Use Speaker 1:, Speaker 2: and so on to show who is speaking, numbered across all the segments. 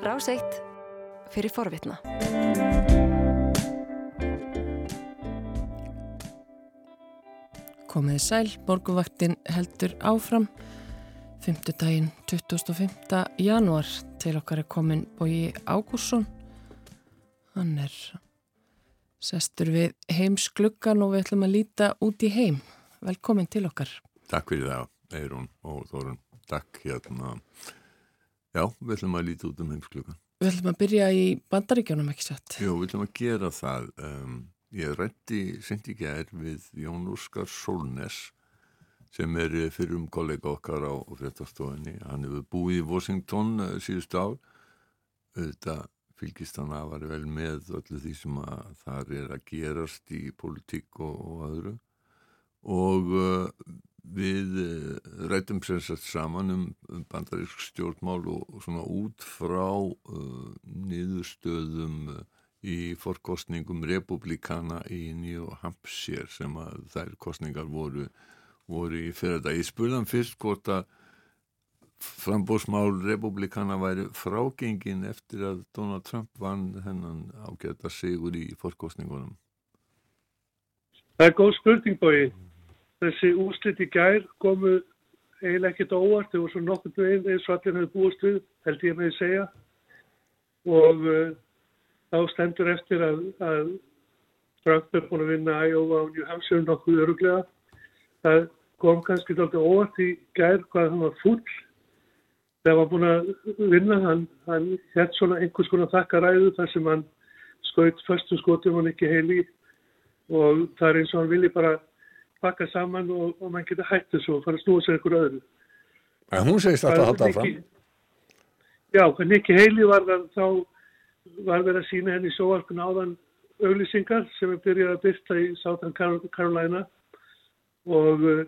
Speaker 1: Ráseitt fyrir forvitna.
Speaker 2: Komiði sæl, morguvaktin heldur áfram. 5. daginn 25. januar til okkar er komin Bóji Ágúrsson. Hann er sestur við heimskluggan og við ætlum að líta út í heim. Velkomin til okkar.
Speaker 3: Takk fyrir það, Eirún og Þórun. Takk hérna. Já, við ætlum að líta út um heimskluggan.
Speaker 2: Við ætlum að byrja í bandaríkjónum ekki sett.
Speaker 3: Jú, við ætlum að gera það. Um, ég rætti sendi gær við Jón Úrskar Solnes sem er fyrir um kollega okkar á fréttastofinni. Hann hefur búið í Washington uh, síðust ár. Þetta fylgist hann að var vel með öllu því sem að það er að gerast í politík og, og öðru og uh, við uh, rættum sérsagt saman um, um bandarísk stjórnmál og, svona út frá uh, niðurstöðum uh, í forkostningum republikana í New Hampshire sem að þær kostningar voru, voru í fyrir þetta. Ég spurðan fyrst hvort að frambóðsmál republikana væri frágengin eftir að Donald Trump vann hennan ágæta sigur í fórkostningunum?
Speaker 4: Það er góð spurning bói. Þessi úslit í gær komu eiginlega ekkert óvart. Það voru svo nokkur eins og allir hefði búist við, held ég með að segja. Og uh, þá stendur eftir að, að Trump er búin að vinna Iowa og New Hampshire nokkuð öruglega. Það kom kannski alltaf óvart í gær hvað hann var full þegar hann var búin að vinna hann, hann hétt svona einhvers konar þakkaræðu þar sem hann skaut förstu skotum hann ekki heili og það er eins og hann vilji bara pakka saman og, og mann getur hægt þessu og fara að snúa sér einhver öðru.
Speaker 3: En hún segist alltaf að halda fram
Speaker 4: Já, hann ekki heili var það þá var verið að sína henni sjóarkun áðan auglýsingar sem er byrjað að byrta í Southern Carolina. Og uh,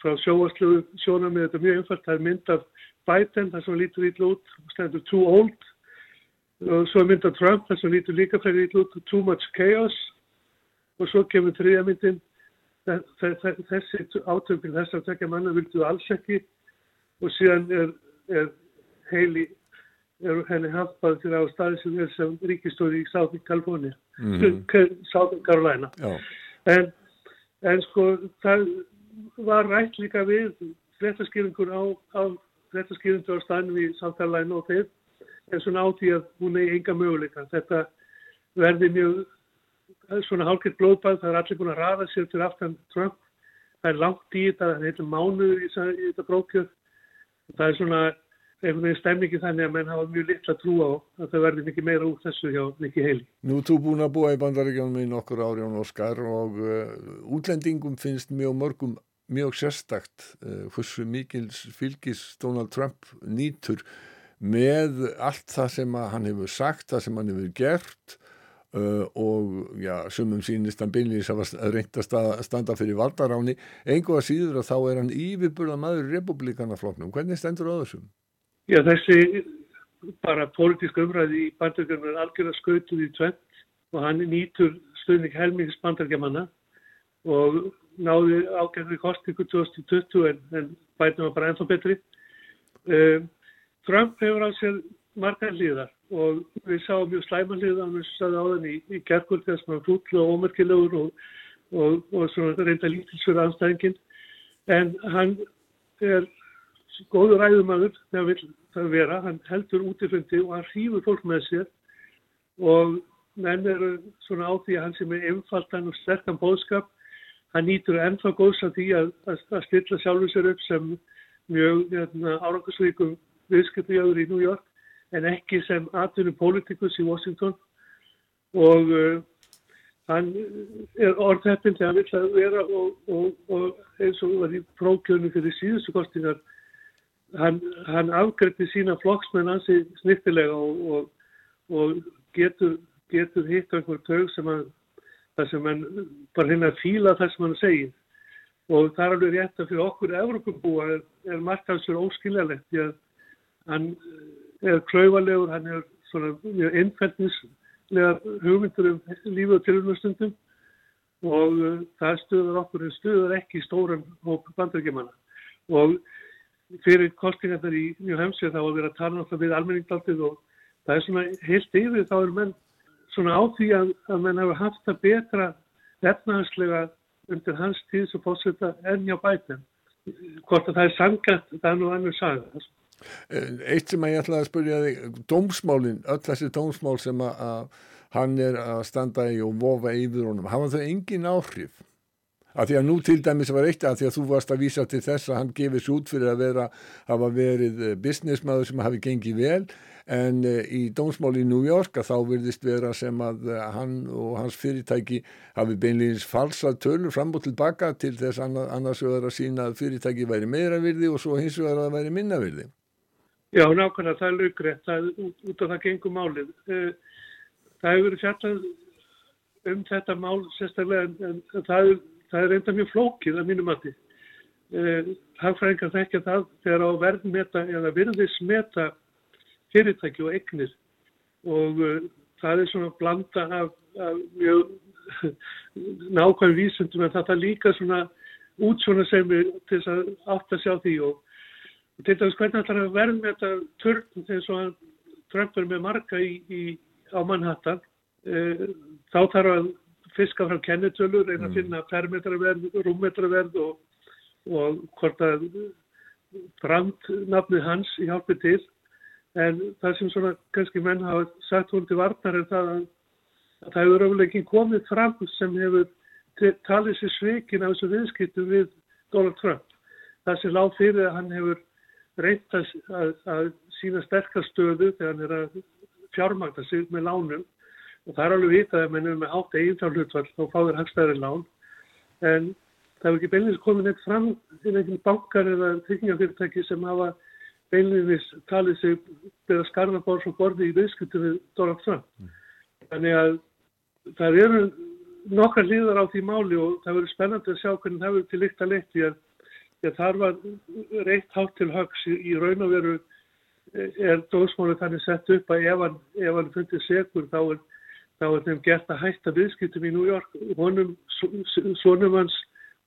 Speaker 4: frá sjóarslu sjónum með þetta mjög umfært, það er mynd af Biden þar sem lítur ítla út stendur too old. Og svo er mynd af Trump þar sem lítur líka frekar ítla út too much chaos. Og svo kemur þriðja myndin þessi átöngin þess að tekja manna vildu alls ekki og síðan er, er heili er henni hafðbað til á staði sem er sem ríkistóri í Southern California mm. Southern Carolina. En, en sko það var rætt líka við fréttaskýringur á, á fréttaskýringur á staðnum í samtalaðinu og þeir en svona átti að hún er enga möguleika. Þetta verði mjög svona hálkitt blóðbæð það er allir búin að rafa sér til aftan Trump það er langt í þetta, það heilir mánuður í, í þetta brókjöð það er svona einhvern veginn stemningi þannig að menn hafa mjög litla trú á að það verði mikið meira úr þessu hjá mikið heili.
Speaker 3: Nú þú búin að búa í bandaríkjónum í nokkur ári á Norskar og uh, útlendingum finnst mjög mörgum mjög sérstakt uh, hversu mikil fylgis Donald Trump nýtur með allt það sem hann hefur sagt, það sem hann hefur gert Uh, og já, sumum sínist hann beinleins að reynda að standa fyrir valdaráni, einhvað síður að þá er hann yfirburða maður í republikanafloknum hvernig stendur á þessum?
Speaker 4: Já, þessi bara pólitísk umræði í bandargjörnum er algjörða skautuð í tvent og hann nýtur stöðning helmings bandargjamanna og náði ágæðri kostingu 2020 en, en bætum var bara ennþá betri. Um, Trump hefur á sér margar hlýðar og við sáum mjög slæma hlýðar við sáum á þenni í, í gerkvöld þess að hann flútla og ómerkilegur og, og, og svona reynda lítilsfjör anstæðingin en hann er góður ræðumadur þegar vil það vera, hann heldur útifundi og hann hýfur fólk með sér og menn eru svona á því að hann sem er einfaldan og sterkan bóðskap hann nýtur ennþá góðs að því að, að, að stilla sjálfur sér upp sem mjög hérna, árangarsvíkum viðskiptjáður í New York en ekki sem atvinnum politikus í Washington. Og uh, hann er orðheppin þegar hann vill að vera og, og, og eins og var í prókjörnum fyrir síðustu kostingar hann, hann afgretti sína flokksmenn hansi snittilega og, og getur, getur hitt einhver tög sem hann sem hann bara hérna fíla það sem hann segir. Og það er alveg rétt að fyrir okkur Evropabúa er, er markaðsverð óskiljalegt því að hann er klauvarlegur, hann er svona mjög innfældnislega hugmyndur um lífið og tilvunastundum og uh, það stuður okkur en stuður ekki stóran hóp bandaríkjumanna og fyrir kostingarnar í New Hampshire þá var við að tala náttúrulega við almenningdaldið og það er svona heilt yfir þá er menn svona á því að, að menn hafa haft það betra efnahanslega undir hans tíð sem fórseta enn hjá bætum. Hvort að það er sangat, það er nú annur saga.
Speaker 5: Eitt sem ég ætlaði að spyrja þig, dómsmálinn, öll þessi dómsmál sem að, hann er að standa í og vofa yfir honum, hafa þau engin áhrif? Af því að nú til dæmis var eitt að því að þú varst að vísa til þess að hann gefis út fyrir að vera, hafa verið eh, businessmaður sem hafi gengið vel en uh, í dómsmáli í New York að þá virðist vera sem að uh, hann og hans fyrirtæki hafi beinleginis falsað tölur fram og tilbaka til þess annars, vegar að sína að fyrirtæki væri meira virði og svo hins vegar að væri minna virði.
Speaker 4: Já, nákvæmlega, það er laugrætt, er út, út af það gengum málið. Það hefur verið fjallað um þetta mál sérstaklega en, en það er það er reynda mjög flókið að mínum mati. Eh, hagfræðingar þekkja það þegar á verðmeta eða virðismeta fyrirtæki og egnir og uh, það er svona blanda af, af mjög nákvæm vísundum en það er líka svona út svona sem við til þess að átt að sjá því og til dæmis hvernig er að verðmeta törn að Trump er með marga í, í, á Manhattan uh, þá þarf að fiska frá kennitölur, reyna að mm. finna permetraverð, rúmmetraverð og, og hvort að brandnafni hans í hjálpi til. En það sem svona kannski menn hafa sagt hún til varnar er það að, að það hefur öfulega ekki komið fram sem hefur talið sér sveikin á þessu viðskiptu við Donald Trump. Það sem lág fyrir að hann hefur reynt að, að, að sína sterkastöðu þegar hann er að fjármagna sig með lánum og það er alveg vitað að mennum með átt eigintal hlutvall þá fáður hagstæðari lán en það hefur ekki beinleins komið neitt fram til einhvern bankar eða tryggingafyrirtæki sem hafa beinleins talið sig beða skarðabárs og borði í viðskiptu við Donald Trump. Mm. Þannig að það eru nokkar líðar á því máli og það verður spennandi að sjá hvernig það verður til líkt að leitt því að þar var reitt hátt til högs í, í raun og veru er dóðsmálið þannig sett upp að ef hann, ef hann fundir segur þá er þá er þeim gert að hætta viðskiptum í New York, honum, svonum hans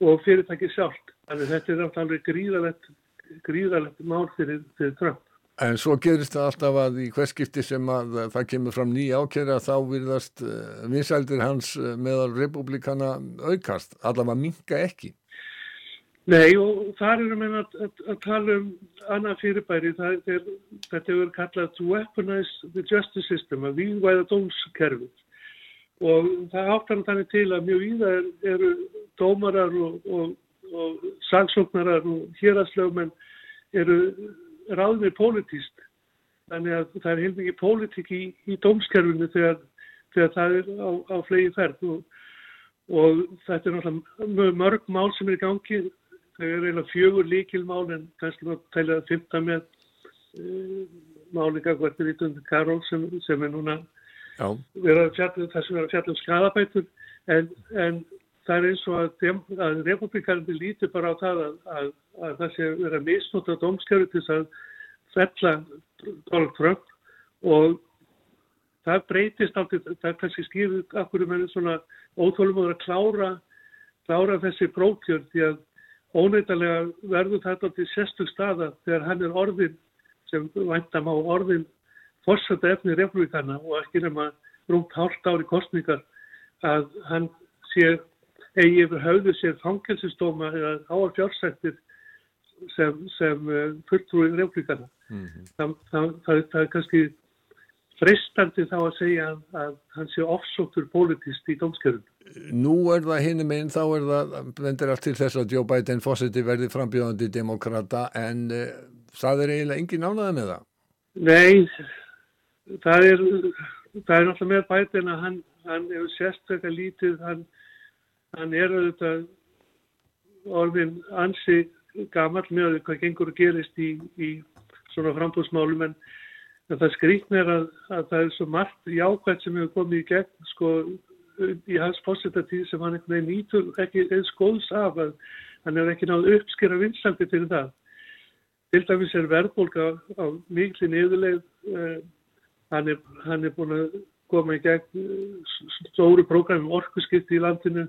Speaker 4: og fyrirtæki sjálft. Þannig þetta er náttúrulega gríðalegt, gríðalegt mál fyrir, fyrir Trump.
Speaker 5: En svo gerist það alltaf að í hverskipti sem að það kemur fram nýja ákjæra þá virðast eh, vinsældir hans eh, meðal republikana aukast, allavega minka ekki.
Speaker 4: Nei og þar erum við að, að, að tala um annað fyrirbæri, það er, þetta hefur kallað to weaponize the justice system, að vývæða dómskerfið. Og það áttan þannig til að mjög íða er, eru dómarar og, og, og sagsóknarar og héraslögumenn eru ráðnir pólitíst, þannig að það er heilmikið pólitík í, í dómskerfinu þegar, þegar það er á, á flegi ferð og, og þetta er náttúrulega mörg mál sem er í gangi þau eru eiginlega fjögur líkilmál en kannski maður tælja að fymta með uh, málinga hvernig Rítundur Karol sem, sem er núna vera fjallum, það sem er að fjalla um skadabætur en, en það er eins og að, að republikandi lítur bara á það að, að, að það sé vera misnótt á domskjöru til þess að fella Donald Trump og það breytist átti, það kannski skýrðið af hverju mennir svona óþólum að klára klára þessi brókjörn því að óneitalega verður þetta til sérstug staða þegar hann er orðin sem væntam á orðin fórsetta efni republikana og ekki nema rúmt hálft ári kostningar að hann sé eigi yfir höfðu sér fangelsistóma eða áar fjársættir sem, sem uh, fulltrúi republikana. Mm -hmm. það, það, það, það er kannski freistandi þá að segja að, að hann sé ofsóttur politist í dómskjörun.
Speaker 5: Nú er það hinnum einn, þá er það, vendir allt til þess að Joe Biden fósiti verði frambjóðandi demokrata en uh, það er eiginlega engin ánaða með það?
Speaker 4: Nei, það er, það er náttúrulega með Biden að hann, hann hefur sérstaklega lítið, hann, hann er auðvitað orðin ansi gammal með hvað gengur að gerist í, í svona frambúðsmálum en En það skrýtnir að, að það er svo margt jákvæmt sem hefur komið í gegn sko í hans fósitatíð sem hann veginn nýtur ekki eins góðs af að hann hefur ekki náðu uppskera vinsaldi fyrir það. Til dæmis er verðbólka á miklu niðurleið, uh, hann, er, hann er búin að koma í gegn uh, stóru prógramum orkusskipti í landinu,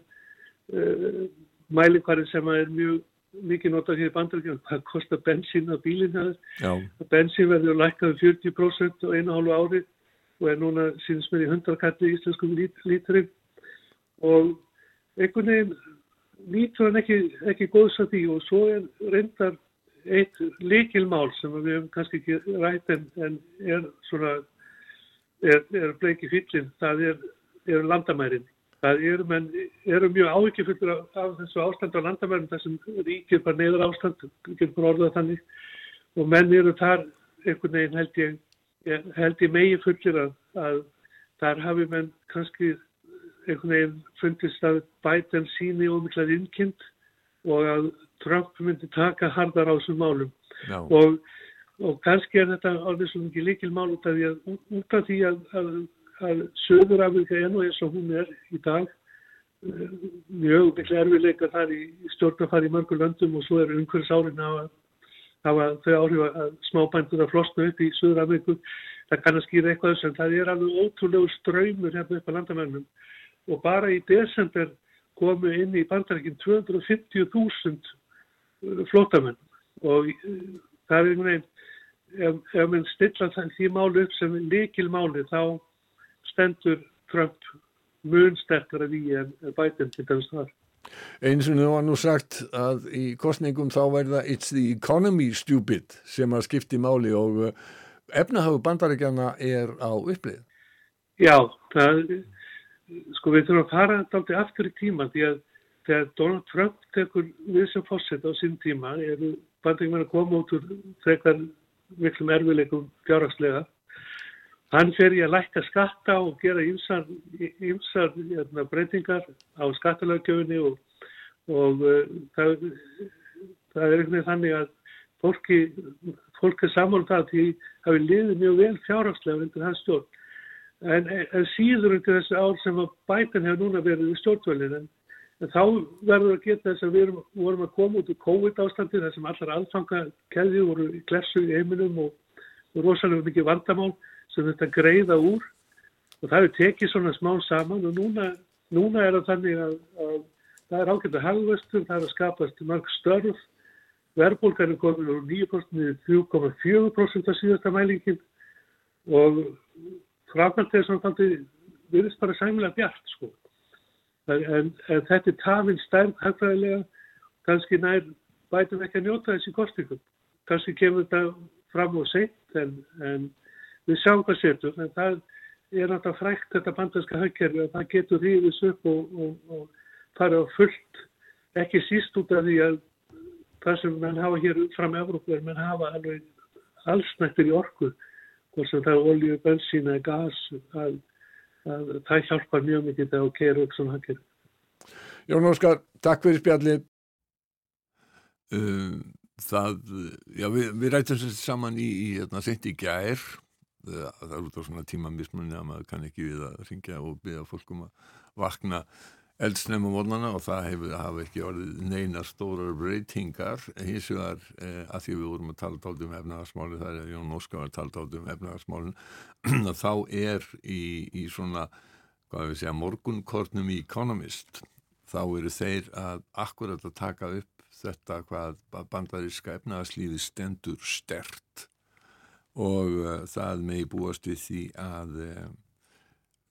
Speaker 4: uh, mælikvarinn sem er mjög mikið notað hér í bandaríkjum hvað kostar bensín á bílinn bensín verður lækkaði 40% á einu hálfu ári og er núna síðan mér í hundarkalli í íslenskum líturinn og einhvern veginn lítur hann ekki, ekki góðs að því og svo er reyndar eitt líkilmál sem við hefum kannski ekki rætt en, en er svona er, er bleiki fyllin, það er, er landamærin. Það eru, menn, eru mjög áhyggjufullur af, af þessu ástand á landamærin þar sem ríkir bara neyður ástand, getur orðað þannig. Og menn eru þar einhvern veginn held ég, held ég megi fullir að, að þar hafi menn kannski einhvern veginn fundist að bæten síni ómiklar innkynnt og að Trump myndi taka hardar á þessum málum. Og, og kannski er þetta alveg svo mikið líkil mál út af því að, að, að, Söður Afrika er nú eins og hún er í dag eh, mjög miklu erfiðleikar þar í stjórnafari í mörgur löndum og svo er umhverjus árin að hafa þau áhrif að smábændur að flosna upp í Söður Afriku það kann að skýra eitthvað sem það er alveg ótrúlegu ströymur hérna upp á landamennum og bara í desember komu inn í bandarækinn 250.000 uh, flótamenn og uh, það er einhvern veginn ef, ef mann stilla því málu upp sem likil máli þá stendur Trump mun sterkara við en bætinn til þess þar.
Speaker 5: Eins og nú var nú sagt að í kostningum þá verða it's the economy stupid sem að skipti máli og uh, efnahagu bandarækjana er á upplið.
Speaker 4: Já, það sko við þurfum að fara daldi aftur í tíma því að þegar Donald Trump tekur við sem fórsett á sín tíma eru að koma út úr frekar miklum erfileikum fjárhagslega hann fer í að lækka skatta og gera ymsar, hérna, breytingar á skattalagjöfunni og, og uh, það, það er einhvern veginn þannig að fólki fólk er saman um það því að við liðum mjög vel fjárhagslega undir hans stjórn. En, en síður undir þessu ár sem að bætan hefur núna verið í stjórnvölin en, en þá verður að geta þess að við erum, vorum að koma út úr COVID ástandi þar sem allar alfanga keði voru í glersu í heiminum og, og rosalega mikið vandamál sem þetta greiða úr og það hefur tekið svona smá saman og núna, núna er það þannig að, að það er ágætt að hafðvöstur, það er að skapast mörg störf verðbólgan er komin úr 9% til 3,4% að síðasta mælingin og framkvæmt er svona þannig virðist bara sæmilega bjart sko. En, en, en þetta er tafinn stærn hægfræðilega, kannski nær bætum ekki að njóta þessi kostingum. Kannski kemur þetta fram og seitt en, en við sjáum hvað setur. En það er náttúrulega frækt þetta bandarska högkerfi að það getur ríðis upp og, og, og fara á fullt, ekki síst út af því að það sem mann hafa hér fram í Evrópu er mann hafa alveg allsnættir í orkuð hvort sem það er olju, bensín eða gas að, að það hjálpar mjög mikið þegar það keir upp sem það gerir.
Speaker 5: Jón Óskar, takk fyrir spjallið.
Speaker 3: Um, það, já við, við rætum sér saman í, í hérna, sent í gær það er út á svona tímamismunni að maður kann ekki við að ringja og byggja fólkum að vakna eldsnefn á vornana og það hefur hafa ekki orðið neina stórar breytingar. Hins vegar eh, að því við vorum að tala talt um efnagasmáli þar er Jón Óskar að tala talt um efnagasmálin þá er í, í svona hvað við segja morgunkornum í Economist þá eru þeir að akkurat að taka upp þetta hvað bandaríska efnagaslífi stendur stert og uh, það megi búast við því að uh,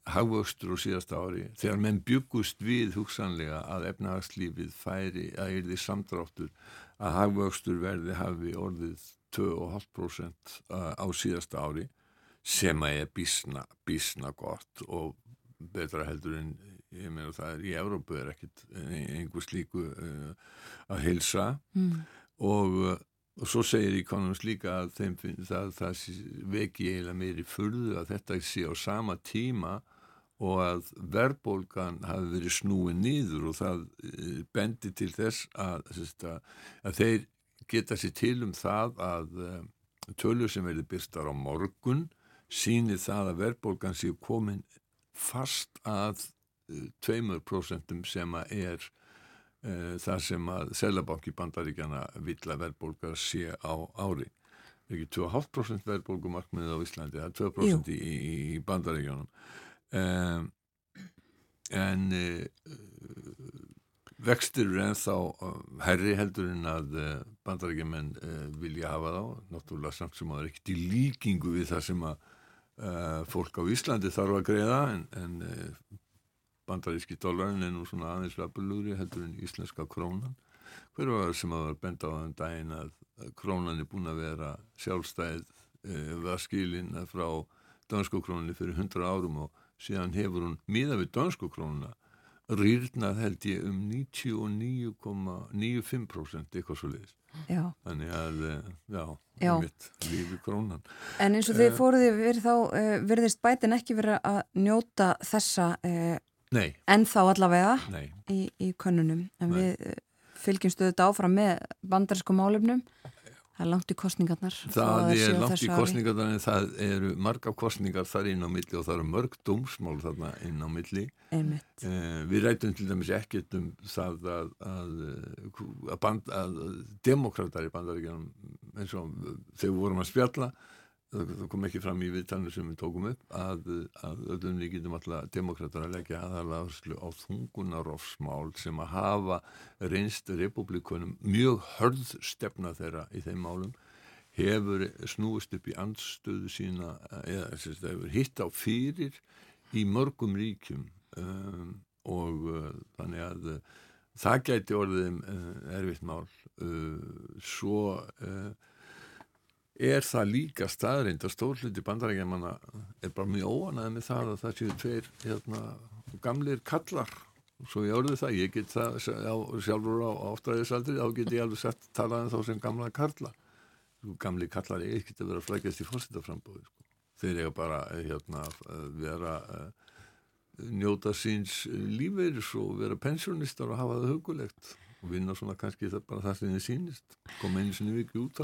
Speaker 3: hagvöxtur á síðasta ári þegar menn byggust við hugsanlega að efnahagslífið færi að yrði samdráttur að hagvöxtur verði hafi orðið 2,5% á síðasta ári sem að er bísna, bísna gott og betra heldur en ég meina það er í Európu er ekkit einhver slíku uh, að hilsa mm. og, og svo segir Economist líka að þeim finnst að það veki eiginlega meiri fyrðu að þetta sé á sama tíma og að verðbólgan hafi verið snúið nýður og það eh, bendi til þess að, að þeir geta sér til um það að eh, tölur sem verður byrstar á morgun síni það að verðbólgan séu komin fast að 2% eh, sem að er uh, það sem að Selabanki bandaríkjana vill að verðbólgar sé á ári. Ekki 2,5% verðbólgumarkmiðið á Íslandi? Það er 2% í, í bandaríkjanum um, en uh, vextir eru ennþá herri heldur en að bandarækjumenn uh, vilja hafa þá. Náttúrulega samt sem að það er ekkert í líkingu við það sem að uh, fólk á Íslandi þarf að greiða en, en bandaríski dólarin er nú svona aðeins rafbelúri heldur en íslenska krónan. Hver var sem að var benda á þann daginn að krónan er búin að vera sjálfstæð uh, var skilin frá dansku krónunni fyrir 100 árum og síðan hefur hún miða við dansku krónuna rýrnað held ég um 99,95% eitthvað svo leiðis þannig að, já, já. mitt lífi krónan.
Speaker 6: En eins og þið fóruði verið þá uh, verðist bætin ekki verið að njóta þessa uh, en þá allavega í, í könnunum en Nei. við uh, fylgjumstu þetta áfram með bandarsku málefnum Það er langt í kostningarnar.
Speaker 3: Það er langt í kostningarnar en það eru marga kostningar þar inn á milli og það eru mörg dómsmál þarna inn á milli.
Speaker 6: Einmitt.
Speaker 3: Eh, við rætum til dæmis ekkert um það að, að, að, band, að demokrater í bandaríkjanum eins og þegar við vorum að spjalla það kom ekki fram í viðtannu sem við tókum upp að, að öllum líkitum alltaf demokrater að leggja aðalega á þungunarofsmál sem að hafa reynst republikunum mjög hörð stefna þeirra í þeim málum hefur snúist upp í andstöðu sína eða það hefur hitt á fyrir í mörgum ríkjum um, og uh, þannig að uh, það gæti orðið um erfitt mál uh, svo uh, er það líka staðrind að stórluti bandarækjamanna er bara mjög óanæðið með það að það séu tveir hérna, gamlir kallar? Svo ég orði það, ég get það á, sjálfur á áttræðisaldri þá get ég alveg sett talaðan þá sem gamla karla. Gamli kallar er ekkert að vera flækjast í fórstættaframbóði sko. þeir eiga bara hérna, vera uh, njóta síns lífeyris og vera pensjónistar og hafa það hugulegt og vinna svona kannski það bara það sem þið sýnist koma einu sinni vikið út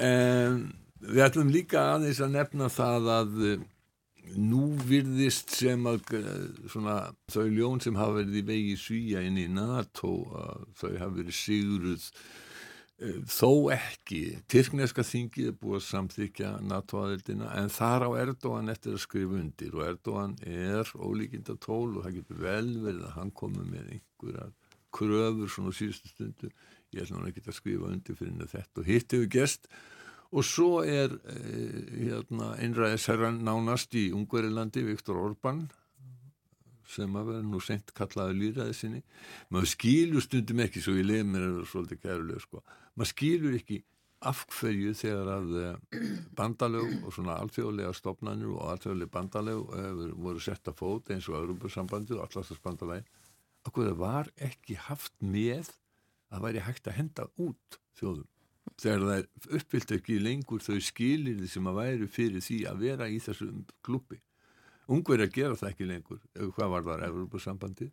Speaker 3: en við ætlum líka aðeins að nefna það að eh, nú virðist sem að eh, svona, þau ljón sem hafa verið í vegi svíja inn í NATO þau hafa verið sigruð þó ekki. Tyrkneska þingið er búið að samþykja NATO-aðildina en þar á Erdogan eftir að skrifa undir. Og Erdogan er ólíkinda tól og það getur vel verið að hann komi með einhverjar kröfur svona síðustu stundu. Ég ætla hann ekki að skrifa undir fyrir þetta og hitt hefur gest og svo er eh, hérna, einræðisherran nánast í Ungverilandi Viktor Orbán sem að vera nú sent kallaði líraði sinni maður skilur stundum ekki svo ég leið mér svolítið kæruleg sko maður skilur ekki afhverju þegar að eh, bandalög og svona alþjóðlega stopnarnir og alþjóðlega bandalög uh, voru sett að fót eins og Európa-sambandið og allastarsbandalagi okkur það var ekki haft með að væri hægt að henda út þjóðum? Þegar það uppfyllt ekki lengur þau skilir sem að væri fyrir því að vera í þessum klubbi Ungverið að gera það ekki lengur, hvað var það Evropasambandi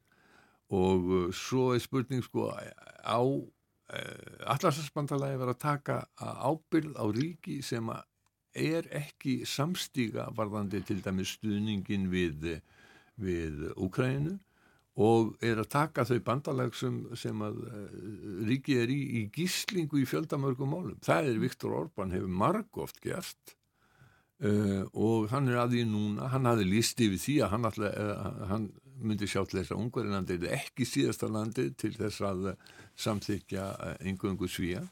Speaker 3: og svo er spurning sko á eh, allarsasbandalagi verið að taka ábyrð á ríki sem er ekki samstíga varðandi til dæmis stuðningin við, við Úkræninu og er að taka þau bandalag sem, að uh, ríki er í, í gíslingu í fjöldamörgum málum. Það er Viktor Orbán hefur margóft gert Uh, og hann er að því núna hann hafi líst yfir því að hann, alltaf, uh, eh, hann myndi sjá til þess að Ungverðinlandi er ekki síðasta landi til þess að samþykja einhverjum eh, svíja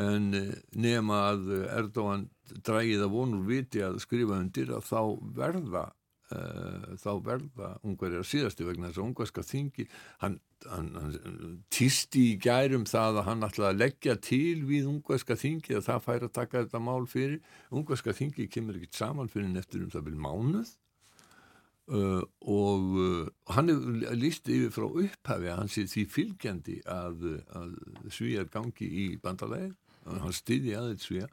Speaker 3: en nema að Erdóan drægið að vonur viti að skrifa undir að þá verða uh, þá verða Ungverðir að síðastu vegna þess að Ungverðska þingi hann hann, hann týsti í gærum það að hann ætlaði að leggja til við ungverska þingi að það fær að taka þetta mál fyrir. Ungverska þingi kemur ekkert saman fyrir neftur um það vil mánuð uh, og uh, hann er líst yfir frá upphafi að hann sé því fylgjandi að, að svíjar gangi í bandalæðir hann styði aðeins svíjar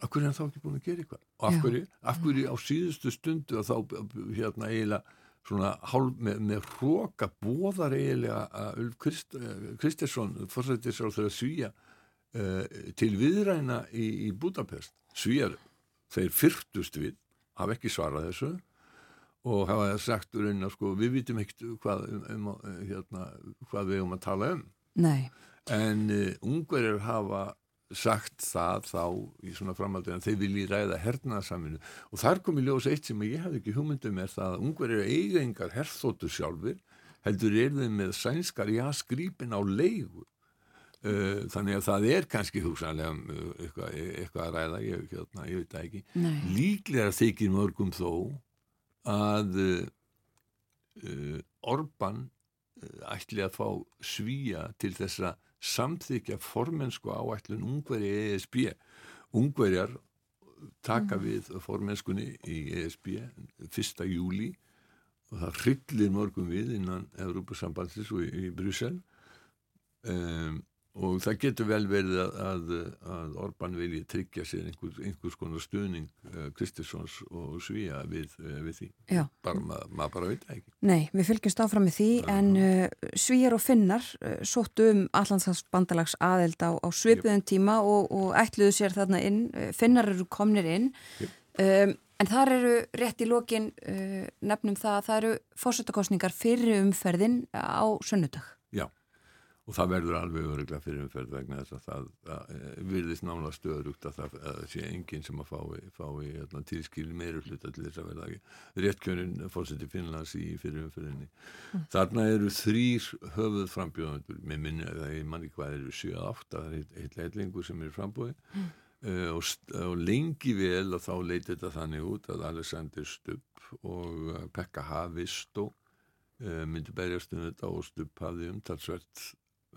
Speaker 3: af hverju er hann þá ekki búin að gera eitthvað? Og af hverju, af hverju á síðustu stundu að þá hérna eiginlega svona hálf með, með hróka bóðar eiginlega að Ulf Krist, Kristersson fórsættis á þeirra svíja uh, til viðræna í, í Budapest svíjar, þeir fyrtust við hafa ekki svarað þessu og hafa sagt úr einna sko við vitum ekkert hvað, um, um, hérna, hvað við erum að tala um
Speaker 6: Nei.
Speaker 3: en uh, ungverðir hafa sagt það þá í svona framhaldið en þeir vilji ræða hernaðarsaminu og þar kom í ljós eitt sem ég hef ekki hugmyndum er það að ungverðir eigingar herþóttu sjálfur heldur er þeim með sænskar já skrýpin á leigu Uh, þannig að það er kannski hugsanlega um, eitthvað, eitthvað að ræða ég, hérna, ég veit það ekki
Speaker 6: Nei.
Speaker 3: líklega þykir mörgum þó að uh, Orban ætli að fá svíja til þess að samþykja formensku áætlun ungveri ESB ungverjar taka mm. við formennskunni í ESB 1. júli og það hryllir mörgum við innan Európa-sambandsins og í, í Bryssel um, og það getur vel verið að, að, að Orban vilji tryggja sér einhvers, einhvers konar stuðning uh, Kristiðssons og Svíja við, uh, við því. Bara, maður ma bara veit ekki.
Speaker 6: Nei, við fylgjumst áfram með því Já. en uh, Svíjar og Finnar sóttu um Allandsbandallags aðeld á, á svipuðum tíma og, og ætluðu sér þarna inn. Finnar eru komnir inn. Um, en þar eru rétt í lokin uh, nefnum það að það eru fórsöktakostningar fyrir umferðin á sunnudag.
Speaker 3: Já og það verður alveg öruglega fyrir umferð vegna þess að það, það eh, virðist nála stöðrugt að það að sé enginn sem að fái, fái hérna, tilskil meiri hluta til þess að verða réttkjörinn fórseti Finnlands í fyrir umferðinni. Mm. Þarna eru þrýr höfuð frambjóðandur með minni að það er manni hvað eru 7-8 það er heilt leitlingur sem er frambóði mm. uh, og, og lengi vel og þá leiti þetta þannig út að Alexander Stubb og uh, Pekka Havistó myndi berjast um þetta og Stubb hafði umtalsvert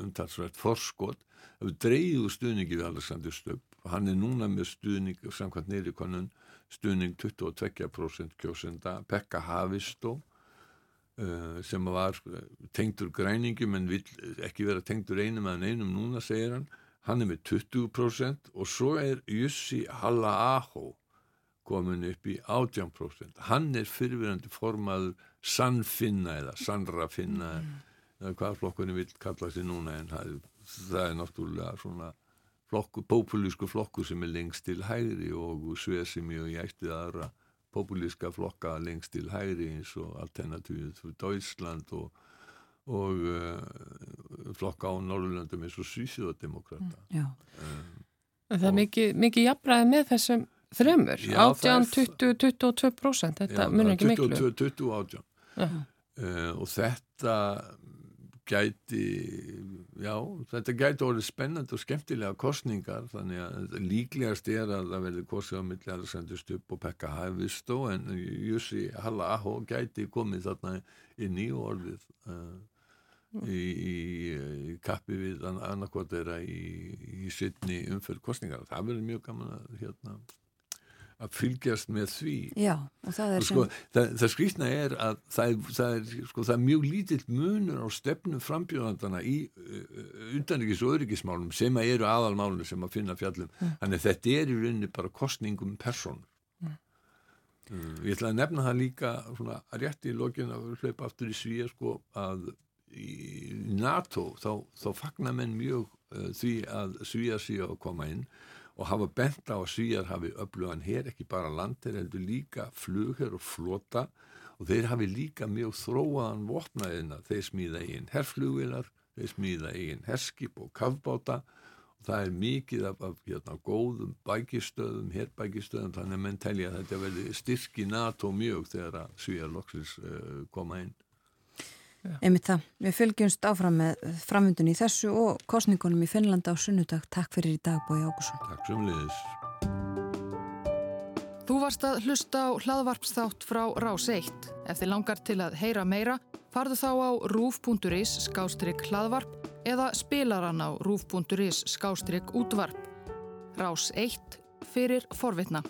Speaker 3: umtalsvært forskot við dreyðu stuðningi við Alexander Stubb. Hann er núna með stuðning samkvæmt neyri konun stuðning 22% kjósenda Pekka Havistó uh, sem var tengdur græningum en vil ekki vera tengdur einum að einum núna segir hann. Hann er með 20% og svo er Jussi Halla-Aho komin upp í 18% hann er fyrirverandi formaður sannfinna eða sannrafinna mm hvað flokkunni vil kalla sig núna en það, það er náttúrulega svona flokku, populísku flokku sem er lengst til hægri og Svesimi og ég ætti aðra populíska flokka lengst til hægri eins og Alternativið fyrir Deutschland og, og uh, flokka á Norrlöndum eins og Svíþjóðademokrata
Speaker 6: mm, um,
Speaker 2: Það er mikið, mikið jafnræði með þessum þremur, 18, 20, 22% þetta munir ekki miklu.
Speaker 3: 20, 20, 18 uh, og þetta gæti, já, þetta gæti orðið spennandi og skemmtilega kostningar þannig að líklegast er að það verði kostið á milli Alexander Stubb og Pekka Hæfistó en Jussi Halla Aho gæti komið þarna inn í orðið uh, í, í, kappi við annarkot þeirra í, í sittni umfyrð kostningar. Það verður mjög gaman að hérna að fylgjast með því
Speaker 6: Já, það,
Speaker 3: sko, sem... það, það skrýtna er að það er, það er, sko, það er mjög lítill munur á stefnum frambjóðandana í uh, undanrikis og öryggismálum sem að eru aðalmálunum sem að finna fjallum mm. þannig að þetta er í rauninni bara kostningum person mm. uh, ég ætla að nefna það líka svona, að rétti í lokjun að hlaupa aftur í svíja sko, að í NATO þá, þá fagnar menn mjög uh, því að svíja síðan að koma inn og hafa bent á að svíjar hafi öflugan hér, ekki bara landir, heldur líka flugher og flota. Og þeir hafi líka mjög þróaðan vopnaðina, þeir smíða eigin herrflugvilar, þeir smíða eigin herskip og kavbáta og það er mikið af, af hérna, góðum bækistöðum, herbækistöðum, þannig að menn telja að þetta verði styrki NATO mjög þegar að svíjar loksins uh, koma inn.
Speaker 6: Einmitt það. Við fylgjumst áfram með framvindun í þessu og kostningunum í Finnlanda á sunnudag. Takk fyrir í dag, Bói Ágússon.
Speaker 3: Takk sem liðis.
Speaker 7: Þú varst að hlusta á hlaðvarpsþátt frá Rás 1. Ef þið langar til að heyra meira, farðu þá á rúf.is skástrygg hlaðvarp eða spilaran á rúf.is skástrygg útvarp. Rás 1 fyrir forvitna.